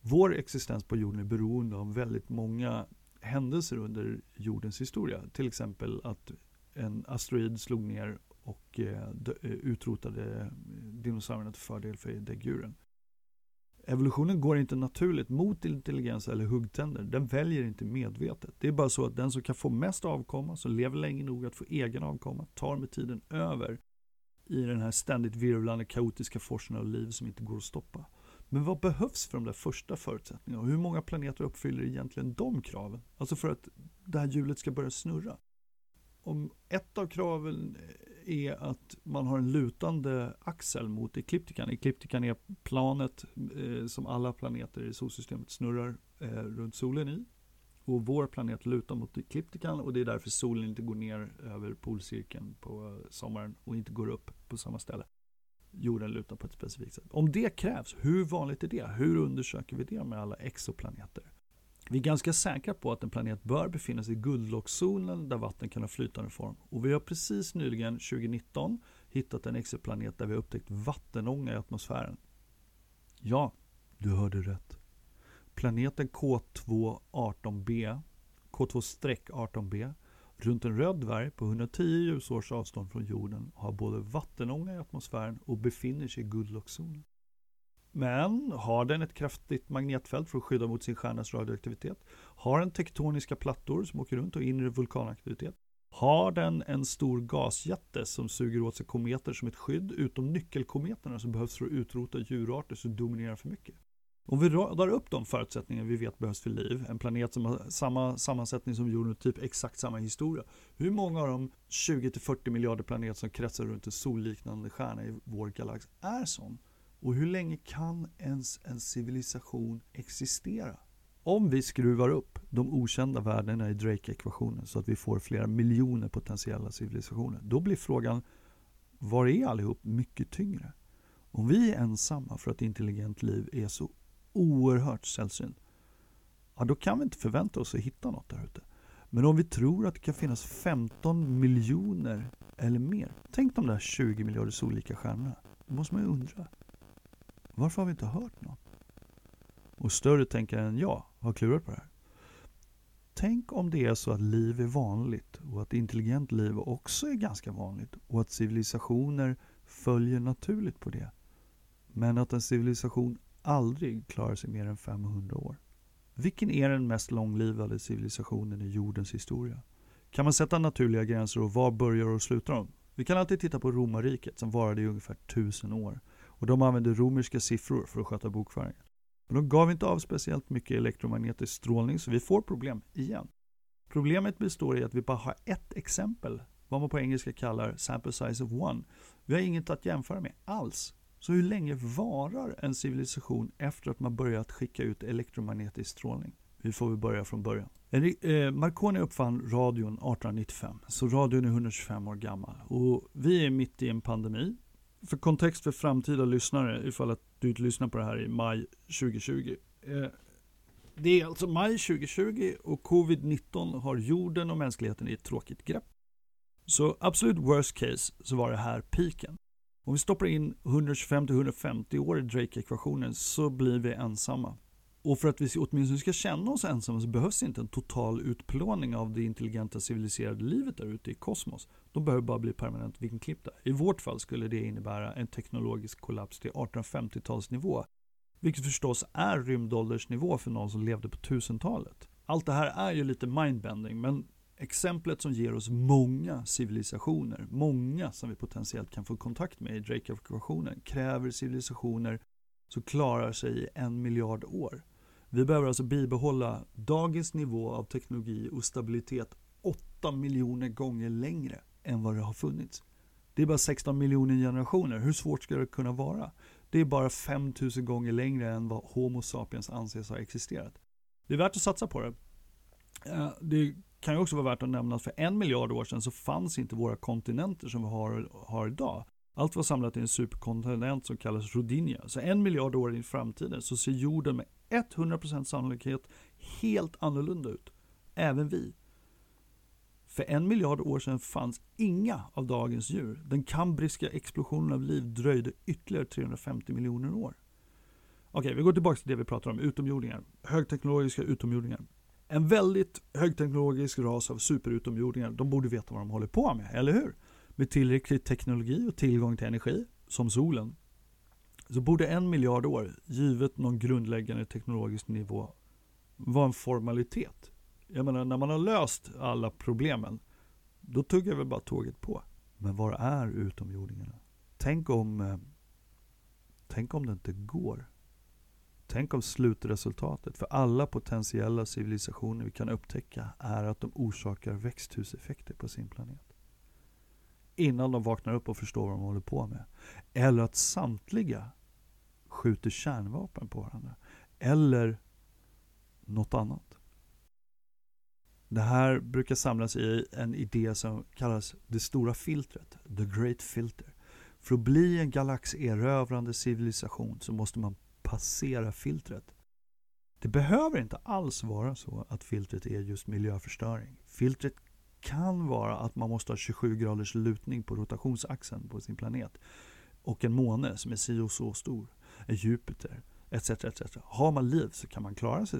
Vår existens på jorden är beroende av väldigt många händelser under jordens historia. Till exempel att en asteroid slog ner och eh, eh, utrotade dinosaurierna till fördel för däggdjuren. Evolutionen går inte naturligt mot intelligens eller huggtänder. Den väljer inte medvetet. Det är bara så att den som kan få mest avkomma, som lever länge nog att få egen avkomma, tar med tiden över i den här ständigt virvlande kaotiska forsen av liv som inte går att stoppa. Men vad behövs för de där första förutsättningarna? Och hur många planeter uppfyller egentligen de kraven? Alltså för att det här hjulet ska börja snurra. Om ett av kraven är att man har en lutande axel mot ekliptikan. Ekliptikan är planet eh, som alla planeter i solsystemet snurrar eh, runt solen i. Och vår planet lutar mot ekliptikan och det är därför solen inte går ner över polcirkeln på eh, sommaren och inte går upp på samma ställe. Jorden lutar på ett specifikt sätt. Om det krävs, hur vanligt är det? Hur undersöker vi det med alla exoplaneter? Vi är ganska säkra på att en planet bör befinna sig i guldlockszonen där vatten kan ha flytande form. Och vi har precis nyligen, 2019, hittat en exoplanet där vi har upptäckt vattenånga i atmosfären. Ja, du hörde rätt. Planeten K2-18b, K2-18b, runt en röd dvärg på 110 ljusårs avstånd från jorden har både vattenånga i atmosfären och befinner sig i guldlockszonen. Men har den ett kraftigt magnetfält för att skydda mot sin stjärnas radioaktivitet? Har den tektoniska plattor som åker runt och inre vulkanaktivitet? Har den en stor gasjätte som suger åt sig kometer som ett skydd, utom nyckelkometerna som behövs för att utrota djurarter som dominerar för mycket? Om vi radar upp de förutsättningar vi vet behövs för liv, en planet som har samma sammansättning som jorden och typ exakt samma historia. Hur många av de 20-40 miljarder planeter som kretsar runt en solliknande stjärna i vår galax är sån? Och hur länge kan ens en civilisation existera? Om vi skruvar upp de okända värdena i Drake-ekvationen så att vi får flera miljoner potentiella civilisationer, då blir frågan var är allihop mycket tyngre? Om vi är ensamma för att intelligent liv är så oerhört sällsynt, ja då kan vi inte förvänta oss att hitta något där ute. Men om vi tror att det kan finnas 15 miljoner eller mer, tänk de där 20 miljarder solika stjärnorna. Då måste man ju undra, varför har vi inte hört något? Och större tänkare än jag har klurat på det här. Tänk om det är så att liv är vanligt och att intelligent liv också är ganska vanligt och att civilisationer följer naturligt på det. Men att en civilisation aldrig klarar sig mer än 500 år. Vilken är den mest långlivade civilisationen i jordens historia? Kan man sätta naturliga gränser och var börjar och slutar de? Vi kan alltid titta på romarriket som varade i ungefär 1000 år. Och de använde romerska siffror för att sköta bokföringen. Men de gav inte av speciellt mycket elektromagnetisk strålning så vi får problem igen. Problemet består i att vi bara har ett exempel, vad man på engelska kallar sample size of one. Vi har inget att jämföra med alls. Så hur länge varar en civilisation efter att man börjat skicka ut elektromagnetisk strålning? Vi får väl börja från början. Eh, Marconi uppfann radion 1895, så radion är 125 år gammal. Och vi är mitt i en pandemi för kontext för framtida lyssnare, ifall att du inte lyssnar på det här i maj 2020. Eh, det är alltså maj 2020 och covid-19 har jorden och mänskligheten i ett tråkigt grepp. Så absolut worst case så var det här piken. Om vi stoppar in 125-150 år i Drake-ekvationen så blir vi ensamma. Och för att vi åtminstone ska känna oss ensamma så behövs inte en total utplåning av det intelligenta civiliserade livet där ute i kosmos. De behöver bara bli permanent vinklippta. I vårt fall skulle det innebära en teknologisk kollaps till 1850-talsnivå. Vilket förstås är rymdåldersnivå för någon som levde på 1000-talet. Allt det här är ju lite mindbending men exemplet som ger oss många civilisationer, många som vi potentiellt kan få kontakt med i Drake-ekvationen, kräver civilisationer som klarar sig i en miljard år. Vi behöver alltså bibehålla dagens nivå av teknologi och stabilitet 8 miljoner gånger längre än vad det har funnits. Det är bara 16 miljoner generationer. Hur svårt ska det kunna vara? Det är bara 5000 gånger längre än vad Homo sapiens anses ha existerat. Det är värt att satsa på det. Eh, det kan ju också vara värt att nämna att för en miljard år sedan så fanns inte våra kontinenter som vi har, har idag. Allt var samlat i en superkontinent som kallas Rodinia. Så en miljard år in i framtiden så ser jorden med 100% sannolikhet helt annorlunda ut. Även vi. För en miljard år sedan fanns inga av dagens djur. Den kambriska explosionen av liv dröjde ytterligare 350 miljoner år. Okej, vi går tillbaka till det vi pratar om, utomjordingar. Högteknologiska utomjordingar. En väldigt högteknologisk ras av superutomjordingar, de borde veta vad de håller på med, eller hur? med tillräcklig teknologi och tillgång till energi, som solen, så borde en miljard år, givet någon grundläggande teknologisk nivå, vara en formalitet. Jag menar, när man har löst alla problemen, då tuggar vi bara tåget på. Men var är utomjordingarna? Tänk om, eh, tänk om det inte går? Tänk om slutresultatet för alla potentiella civilisationer vi kan upptäcka är att de orsakar växthuseffekter på sin planet. Innan de vaknar upp och förstår vad de håller på med. Eller att samtliga skjuter kärnvapen på varandra. Eller något annat. Det här brukar samlas i en idé som kallas det stora filtret, the great filter. För att bli en galaxerövrande civilisation så måste man passera filtret. Det behöver inte alls vara så att filtret är just miljöförstöring. Filtret kan vara att man måste ha 27 graders lutning på rotationsaxeln på sin planet och en måne som är si och så stor, en Jupiter, etc. etc. Har man liv så kan man klara sig.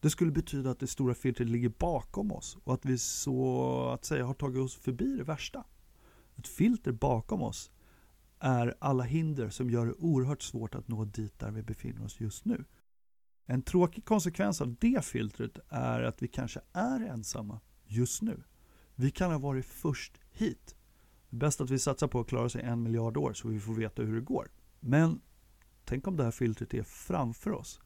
Det skulle betyda att det stora filtret ligger bakom oss och att vi så att säga har tagit oss förbi det värsta. Ett filter bakom oss är alla hinder som gör det oerhört svårt att nå dit där vi befinner oss just nu. En tråkig konsekvens av det filtret är att vi kanske är ensamma just nu. Vi kan ha varit först hit. Det är bäst att vi satsar på att klara sig en miljard år så vi får veta hur det går. Men tänk om det här filtret är framför oss.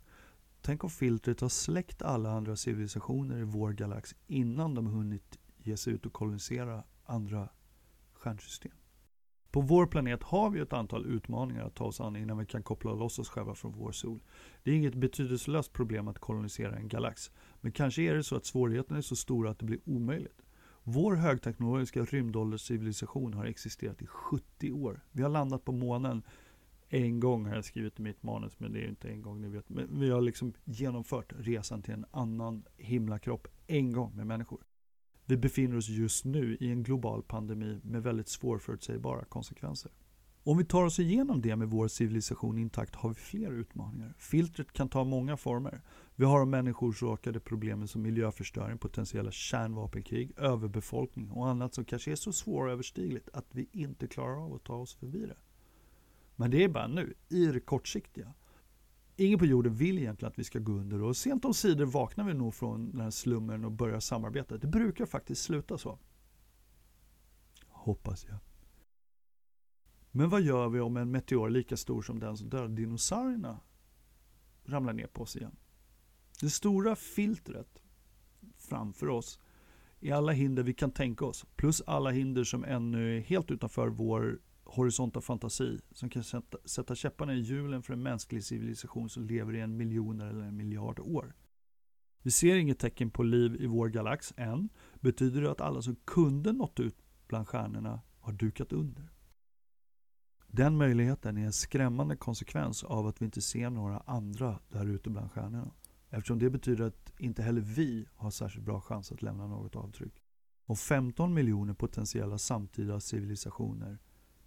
Tänk om filtret har släckt alla andra civilisationer i vår galax innan de hunnit ge sig ut och kolonisera andra stjärnsystem. På vår planet har vi ett antal utmaningar att ta oss an innan vi kan koppla loss oss själva från vår sol. Det är inget betydelselöst problem att kolonisera en galax. Men kanske är det så att svårigheterna är så stora att det blir omöjligt. Vår högteknologiska rymdålderscivilisation har existerat i 70 år. Vi har landat på månen en gång har jag skrivit i mitt manus, men det är inte en gång ni vet. Men vi har liksom genomfört resan till en annan himlakropp en gång med människor. Vi befinner oss just nu i en global pandemi med väldigt svårförutsägbara konsekvenser. Om vi tar oss igenom det med vår civilisation intakt har vi fler utmaningar. Filtret kan ta många former. Vi har människor människoorsakade problemen som miljöförstöring, potentiella kärnvapenkrig, överbefolkning och annat som kanske är så svåröverstigligt att vi inte klarar av att ta oss förbi det. Men det är bara nu, i det kortsiktiga. Ingen på jorden vill egentligen att vi ska gå under och sent om sidor vaknar vi nog från den här slummen och börjar samarbeta. Det brukar faktiskt sluta så. Hoppas jag. Men vad gör vi om en meteor lika stor som den som dödade dinosaurierna ramlar ner på oss igen? Det stora filtret framför oss är alla hinder vi kan tänka oss, plus alla hinder som ännu är helt utanför vår horisont av fantasi som kan sätta, sätta käpparna i hjulen för en mänsklig civilisation som lever i en miljon eller en miljard år. Vi ser inget tecken på liv i vår galax än. Betyder det att alla som kunde nått ut bland stjärnorna har dukat under? Den möjligheten är en skrämmande konsekvens av att vi inte ser några andra där ute bland stjärnorna. Eftersom det betyder att inte heller vi har särskilt bra chans att lämna något avtryck. Om 15 miljoner potentiella samtida civilisationer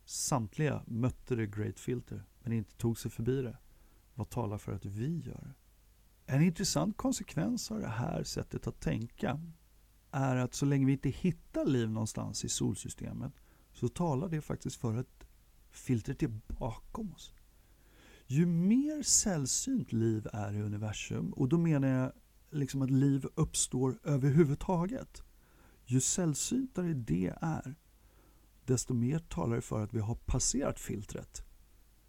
Samtliga mötte det Great Filter, men inte tog sig förbi det. Vad talar för att vi gör det? En intressant konsekvens av det här sättet att tänka är att så länge vi inte hittar liv någonstans i solsystemet så talar det faktiskt för att filtret är bakom oss. Ju mer sällsynt liv är i universum, och då menar jag liksom att liv uppstår överhuvudtaget, ju sällsyntare det är, desto mer talar det för att vi har passerat filtret.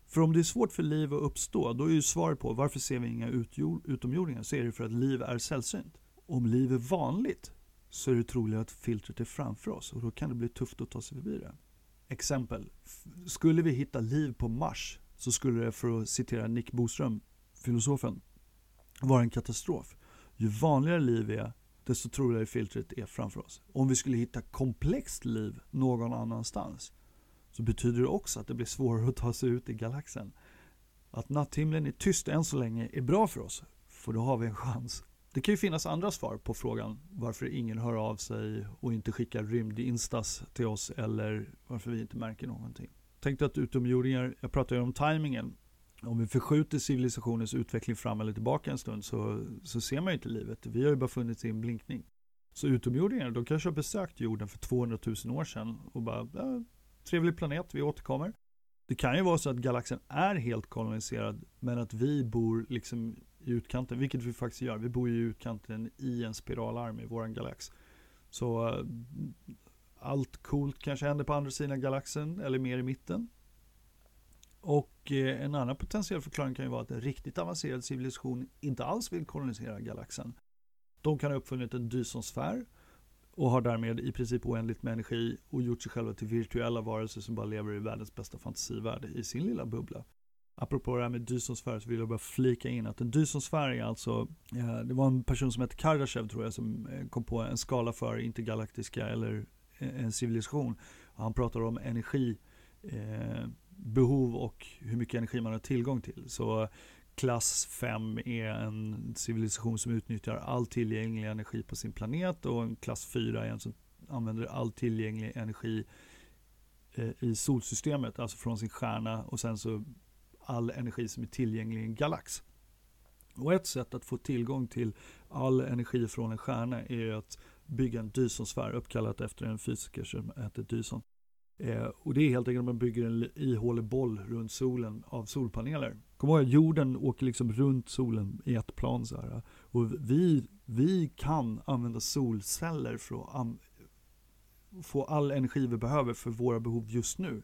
För om det är svårt för liv att uppstå, då är ju svaret på varför ser vi inga utomjordingar, så är det för att liv är sällsynt. Om liv är vanligt, så är det troligt att filtret är framför oss och då kan det bli tufft att ta sig förbi det. Exempel. Skulle vi hitta liv på Mars, så skulle det, för att citera Nick Boström, filosofen, vara en katastrof. Ju vanligare liv är, desto troligare filtret är framför oss. Om vi skulle hitta komplext liv någon annanstans så betyder det också att det blir svårare att ta sig ut i galaxen. Att natthimlen är tyst än så länge är bra för oss, för då har vi en chans. Det kan ju finnas andra svar på frågan varför ingen hör av sig och inte skickar rymdinstas till oss eller varför vi inte märker någonting. Tänk dig att utomjordingar, jag pratar ju om tajmingen, om vi förskjuter civilisationens utveckling fram eller tillbaka en stund så, så ser man ju inte livet. Vi har ju bara funnits i en blinkning. Så utomjordingar, de kanske har besökt jorden för 200 000 år sedan och bara, ja, trevlig planet, vi återkommer. Det kan ju vara så att galaxen är helt koloniserad, men att vi bor liksom i utkanten, vilket vi faktiskt gör. Vi bor i utkanten i en spiralarm i vår galax. Så eh, allt coolt kanske händer på andra sidan galaxen eller mer i mitten. Och eh, en annan potentiell förklaring kan ju vara att en riktigt avancerad civilisation inte alls vill kolonisera galaxen. De kan ha uppfunnit en dysonsfär och har därmed i princip oändligt med energi och gjort sig själva till virtuella varelser som bara lever i världens bästa fantasivärld i sin lilla bubbla. Apropå det här med dysonsfär så vill jag bara flika in att en dysonsfär är alltså, eh, det var en person som hette Kardashev tror jag som eh, kom på en skala för intergalaktiska eller en civilisation. Han pratar om energi, behov och hur mycket energi man har tillgång till. Så klass 5 är en civilisation som utnyttjar all tillgänglig energi på sin planet och en klass 4 är en som använder all tillgänglig energi eh, i solsystemet, alltså från sin stjärna och sen så all energi som är tillgänglig i en galax. Och ett sätt att få tillgång till all energi från en stjärna är att bygga en Dysonsfär uppkallat efter en fysiker som heter Dyson. Eh, och det är helt enkelt att man bygger en ihålig boll runt solen av solpaneler. Kom ihåg att jorden åker liksom runt solen i ett plan så här. Och vi, vi kan använda solceller för att få all energi vi behöver för våra behov just nu.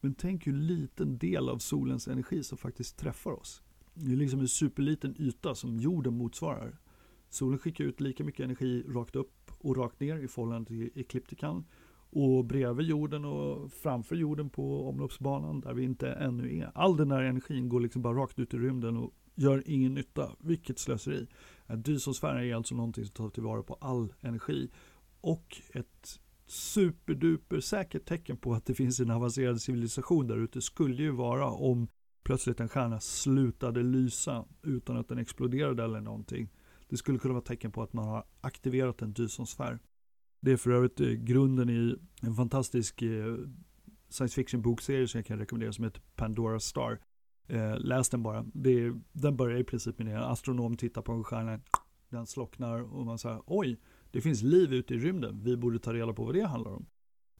Men tänk hur liten del av solens energi som faktiskt träffar oss. Det är liksom en superliten yta som jorden motsvarar. Solen skickar ut lika mycket energi rakt upp och rakt ner i förhållande till ekliptikan. Och bredvid jorden och framför jorden på omloppsbanan där vi inte ännu är. All den här energin går liksom bara rakt ut i rymden och gör ingen nytta. Vilket slöseri. Dysonsfären är alltså någonting som tar tillvara på all energi. Och ett superduper säkert tecken på att det finns en avancerad civilisation där ute skulle ju vara om plötsligt en stjärna slutade lysa utan att den exploderade eller någonting. Det skulle kunna vara tecken på att man har aktiverat en dysonsfär. Det är för övrigt eh, grunden i en fantastisk eh, science fiction bokserie som jag kan rekommendera som heter Pandora Star. Eh, läs den bara. Är, den börjar i princip med det. En astronom tittar på en stjärna, den slocknar och man säger oj, det finns liv ute i rymden. Vi borde ta reda på vad det handlar om.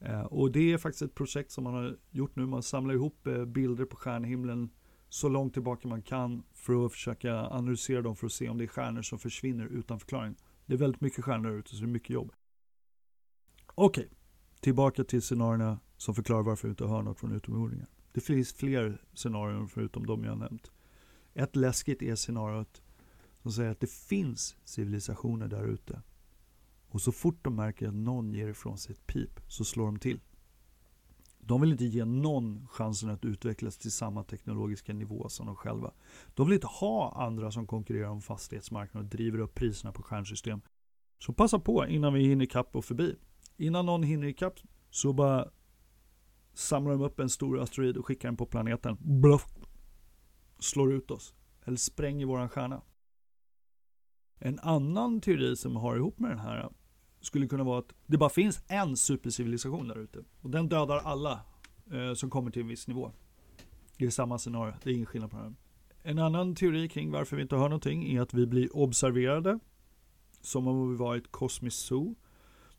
Eh, och det är faktiskt ett projekt som man har gjort nu. Man samlar ihop eh, bilder på stjärnhimlen så långt tillbaka man kan för att försöka analysera dem för att se om det är stjärnor som försvinner utan förklaring. Det är väldigt mycket stjärnor ute så det är mycket jobb. Okej, okay. tillbaka till scenarierna som förklarar varför vi inte hör något från utomjordingar. Det finns fler scenarier förutom de jag nämnt. Ett läskigt är scenariot som säger att det finns civilisationer där ute och så fort de märker att någon ger ifrån sig ett pip så slår de till. De vill inte ge någon chansen att utvecklas till samma teknologiska nivå som de själva. De vill inte ha andra som konkurrerar om fastighetsmarknaden och driver upp priserna på stjärnsystem. Så passa på innan vi hinner ikapp och förbi. Innan någon hinner ikapp så bara samlar de upp en stor asteroid och skickar den på planeten. Bluff. Slår ut oss. Eller spränger våran stjärna. En annan teori som har ihop med den här skulle kunna vara att det bara finns en supercivilisation där ute. Och den dödar alla eh, som kommer till en viss nivå. Det är samma scenario, det är ingen skillnad på det här. En annan teori kring varför vi inte hör någonting är att vi blir observerade. Som om vi var i ett kosmiskt zoo.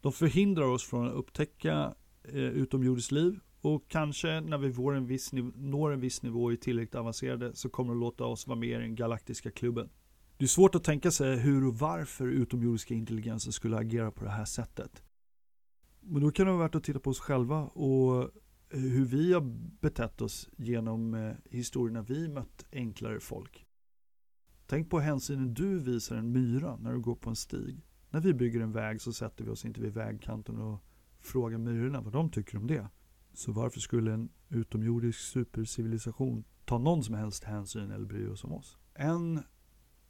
De förhindrar oss från att upptäcka eh, utomjordiskt liv. Och kanske när vi en viss når en viss nivå i tillräckligt avancerade så kommer de låta oss vara med i den galaktiska klubben. Det är svårt att tänka sig hur och varför utomjordiska intelligenser skulle agera på det här sättet. Men då kan det vara värt att titta på oss själva och eh, hur vi har betett oss genom eh, historien när vi mött enklare folk. Tänk på hänsynen du visar en myra när du går på en stig. När vi bygger en väg så sätter vi oss inte vid vägkanten och frågar myrorna vad de tycker om det. Så varför skulle en utomjordisk supercivilisation ta någon som helst hänsyn eller bry oss om oss? En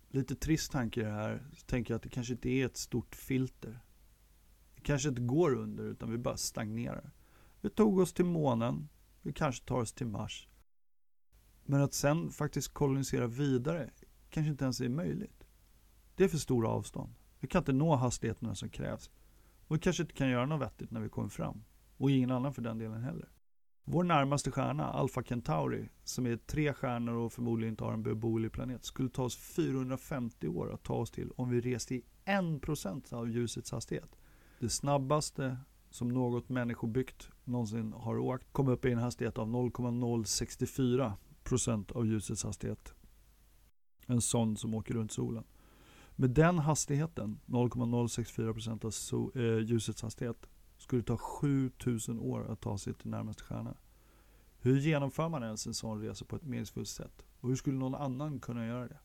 lite trist tanke i det här. Så tänker jag att det kanske inte är ett stort filter. Det kanske inte går under utan vi bara stagnerar. Vi tog oss till månen. Vi kanske tar oss till Mars. Men att sen faktiskt kolonisera vidare kanske inte ens är möjligt. Det är för stora avstånd. Vi kan inte nå hastigheterna som krävs. Och vi kanske inte kan göra något vettigt när vi kommer fram. Och ingen annan för den delen heller. Vår närmaste stjärna, Alpha Centauri, som är tre stjärnor och förmodligen inte har en beboelig planet, skulle ta oss 450 år att ta oss till om vi reste i 1% av ljusets hastighet. Det snabbaste som något människobyggt någonsin har åkt kom upp i en hastighet av 0,064% av ljusets hastighet. En sån som åker runt solen. Med den hastigheten, 0,064% av so eh, ljusets hastighet, skulle det ta 7000 år att ta sig till närmaste stjärna. Hur genomför man ens en sån resa på ett meningsfullt sätt? Och hur skulle någon annan kunna göra det?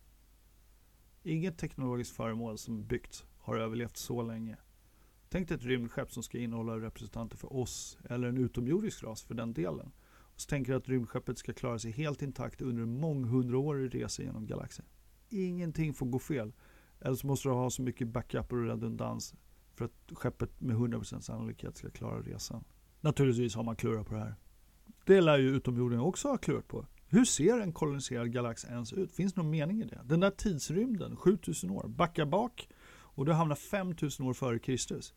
Inget teknologiskt föremål som byggts har överlevt så länge. Tänk dig ett rymdskepp som ska innehålla representanter för oss, eller en utomjordisk ras för den delen. Och så tänker du att rymdskeppet ska klara sig helt intakt under en månghundraårig resa genom galaxen. Ingenting får gå fel. Eller så måste du ha så mycket backup och redundans för att skeppet med 100% sannolikhet ska klara resan. Naturligtvis har man klurat på det här. Det lär ju utomjordingar också ha klurat på. Hur ser en koloniserad galax ens ut? Finns det någon mening i det? Den där tidsrymden, 7000 år, backa bak och du hamnar 5000 år före Kristus.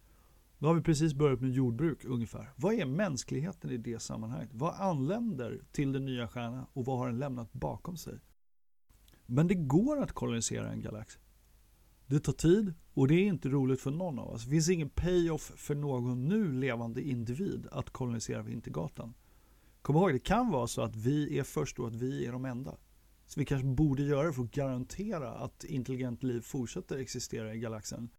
Då har vi precis börjat med jordbruk ungefär. Vad är mänskligheten i det sammanhanget? Vad anländer till den nya stjärnan och vad har den lämnat bakom sig? Men det går att kolonisera en galax. Det tar tid och det är inte roligt för någon av oss. Det finns ingen payoff för någon nu levande individ att kolonisera Vintergatan. Kom ihåg, det kan vara så att vi är först och att vi är de enda. Så vi kanske borde göra det för att garantera att intelligent liv fortsätter existera i galaxen.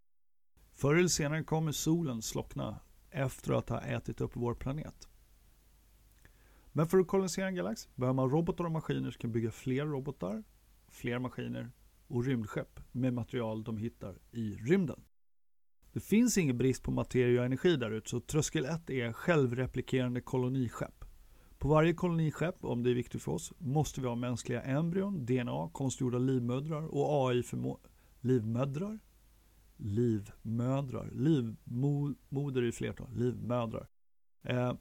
Förr eller senare kommer solen slockna efter att ha ätit upp vår planet. Men för att kolonisera en galax behöver man robotar och maskiner som kan bygga fler robotar, fler maskiner och rymdskepp med material de hittar i rymden. Det finns ingen brist på materia och energi där ute så tröskel 1 är självreplikerande koloniskepp. På varje koloniskepp, om det är viktigt för oss, måste vi ha mänskliga embryon, DNA, konstgjorda livmödrar och AI-förmå... livmödrar? Livmödrar. Livmoder i flertal. Livmödrar. Eh,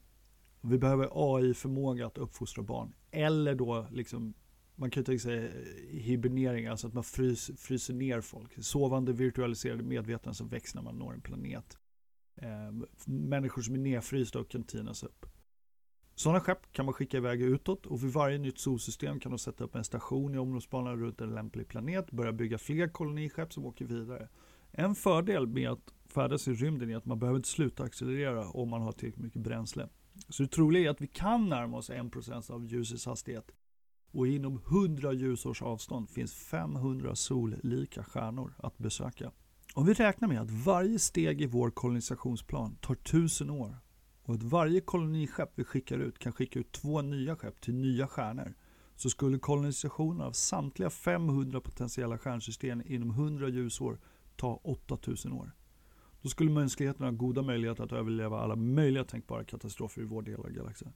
vi behöver AI-förmåga att uppfostra barn. Eller då liksom man kan ju tänka sig hibernering, alltså att man frys, fryser ner folk. Sovande virtualiserade medvetanden som växer när man når en planet. Eh, människor som är nedfrysta och kan tinas upp. Sådana skepp kan man skicka iväg utåt och vid varje nytt solsystem kan de sätta upp en station i omloppsbanan runt en lämplig planet, börja bygga fler koloniskepp som åker vidare. En fördel med att färdas i rymden är att man behöver inte sluta accelerera om man har tillräckligt mycket bränsle. Så det troliga är att vi kan närma oss 1% av ljusets hastighet och inom 100 ljusårs avstånd finns 500 sollika stjärnor att besöka. Om vi räknar med att varje steg i vår kolonisationsplan tar 1000 år och att varje koloniskepp vi skickar ut kan skicka ut två nya skepp till nya stjärnor så skulle kolonisationen av samtliga 500 potentiella stjärnsystem inom 100 ljusår ta 8000 år. Då skulle mänskligheten ha goda möjligheter att överleva alla möjliga tänkbara katastrofer i vår del av galaxen.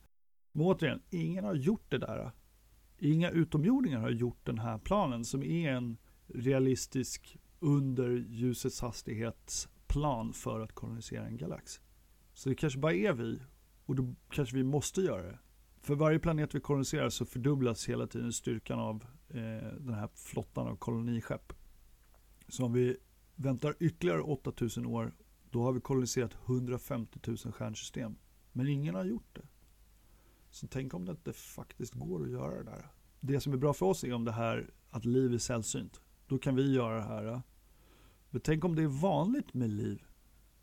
Men återigen, ingen har gjort det där Inga utomjordingar har gjort den här planen som är en realistisk under ljusets hastighetsplan för att kolonisera en galax. Så det kanske bara är vi och då kanske vi måste göra det. För varje planet vi koloniserar så fördubblas hela tiden styrkan av eh, den här flottan av koloniskepp. Så om vi väntar ytterligare 8000 år då har vi koloniserat 150 000 stjärnsystem. Men ingen har gjort det. Så tänk om det inte faktiskt går att göra det där. Det som är bra för oss är om det här att liv är sällsynt. Då kan vi göra det här. Men tänk om det är vanligt med liv.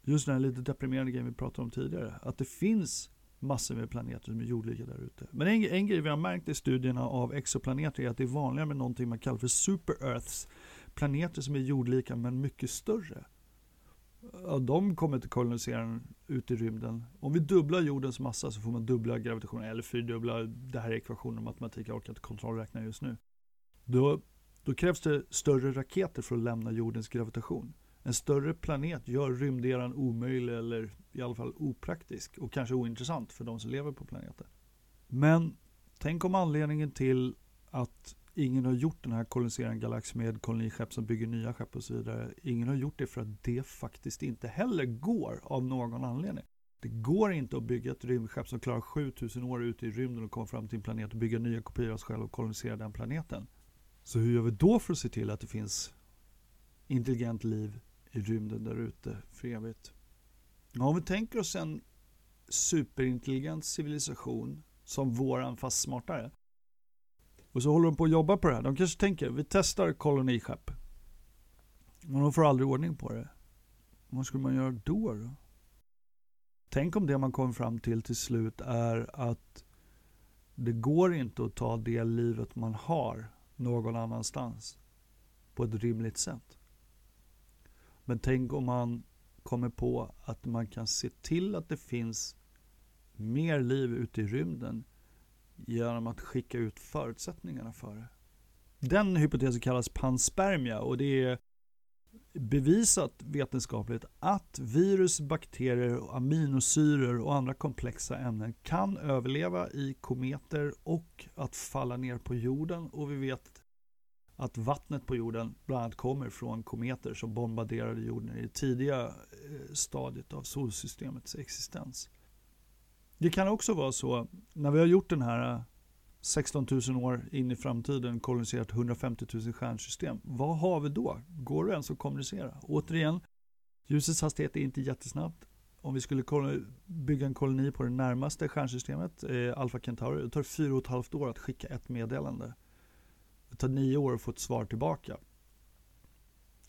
Just den här lite deprimerande grejen vi pratade om tidigare. Att det finns massor med planeter som är jordlika där ute. Men en, en grej vi har märkt i studierna av exoplaneter är att det är vanligare med någonting man kallar för super-earths. Planeter som är jordlika men mycket större ja, de kommer inte kolonisera ut i rymden. Om vi dubblar jordens massa så får man dubbla gravitationen, eller fyrdubbla, det här är ekvationen och matematik, jag orkar inte kontrollräkna just nu. Då, då krävs det större raketer för att lämna jordens gravitation. En större planet gör rymderan omöjlig eller i alla fall opraktisk och kanske ointressant för de som lever på planeten. Men tänk om anledningen till att ingen har gjort den här kolonisera en galax med koloniskepp som bygger nya skepp och så vidare. Ingen har gjort det för att det faktiskt inte heller går av någon anledning. Det går inte att bygga ett rymdskepp som klarar 7000 år ute i rymden och komma fram till en planet och bygga nya kopior av sig själv och kolonisera den planeten. Så hur gör vi då för att se till att det finns intelligent liv i rymden där ute för evigt? Ja, om vi tänker oss en superintelligent civilisation som våran fast smartare. Och så håller de på att jobba på det här. De kanske tänker, vi testar koloniskepp. Men de får aldrig ordning på det. Vad skulle man göra då? då? Tänk om det man kommer fram till till slut är att det går inte att ta det livet man har någon annanstans på ett rimligt sätt. Men tänk om man kommer på att man kan se till att det finns mer liv ute i rymden genom att skicka ut förutsättningarna för det. Den hypotesen kallas panspermia och det är bevisat vetenskapligt att virus, bakterier, aminosyror och andra komplexa ämnen kan överleva i kometer och att falla ner på jorden och vi vet att vattnet på jorden bland annat kommer från kometer som bombarderade jorden i det tidiga eh, stadiet av solsystemets existens. Det kan också vara så, när vi har gjort den här eh, 16 000 år in i framtiden koloniserat 150 000 stjärnsystem. Vad har vi då? Går det ens att kommunicera? Återigen, ljusets hastighet är inte jättesnabbt. Om vi skulle bygga en koloni på det närmaste stjärnsystemet, eh, Alpha Centauri, det tar fyra och ett halvt år att skicka ett meddelande. Det tar nio år att få ett svar tillbaka.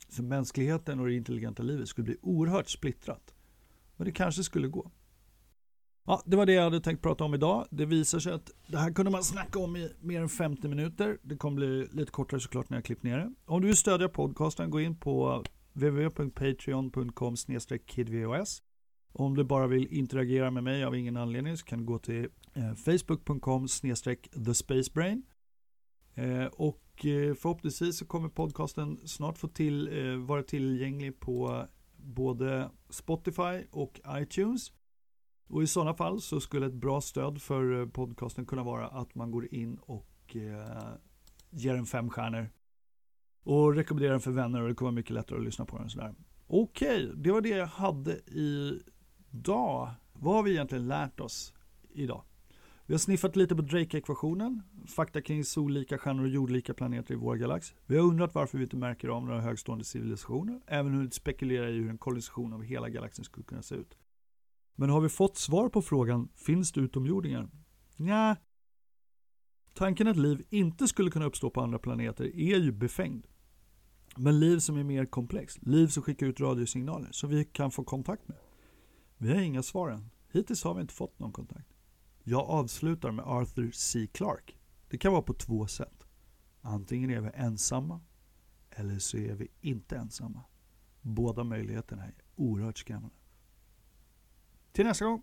Så mänskligheten och det intelligenta livet skulle bli oerhört splittrat. Men det kanske skulle gå. Ja, det var det jag hade tänkt prata om idag. Det visar sig att det här kunde man snacka om i mer än 50 minuter. Det kommer bli lite kortare såklart när jag klippt ner det. Om du vill stödja podcasten, gå in på www.patreon.com kidvos. Om du bara vill interagera med mig av ingen anledning så kan du gå till eh, facebook.com thespacebrain. Eh, och eh, förhoppningsvis så kommer podcasten snart få till, vara tillgänglig på både Spotify och iTunes. Och i sådana fall så skulle ett bra stöd för eh, podcasten kunna vara att man går in och eh, ger den fem stjärnor. Och rekommenderar den för vänner och det kommer vara mycket lättare att lyssna på den. Sådär. Okej, okay, det var det jag hade idag. Vad har vi egentligen lärt oss idag? Vi har sniffat lite på Drake-ekvationen, fakta kring sollika stjärnor och jordlika planeter i vår galax. Vi har undrat varför vi inte märker av några högstående civilisationer, även hunnit spekulera i hur en kollision av hela galaxen skulle kunna se ut. Men har vi fått svar på frågan, finns det utomjordingar? Nja. Tanken att liv inte skulle kunna uppstå på andra planeter är ju befängd. Men liv som är mer komplext, liv som skickar ut radiosignaler som vi kan få kontakt med. Vi har inga svar än. Hittills har vi inte fått någon kontakt. Jag avslutar med Arthur C. Clarke. Det kan vara på två sätt. Antingen är vi ensamma eller så är vi inte ensamma. Båda möjligheterna är oerhört skrämmande. Till nästa gång.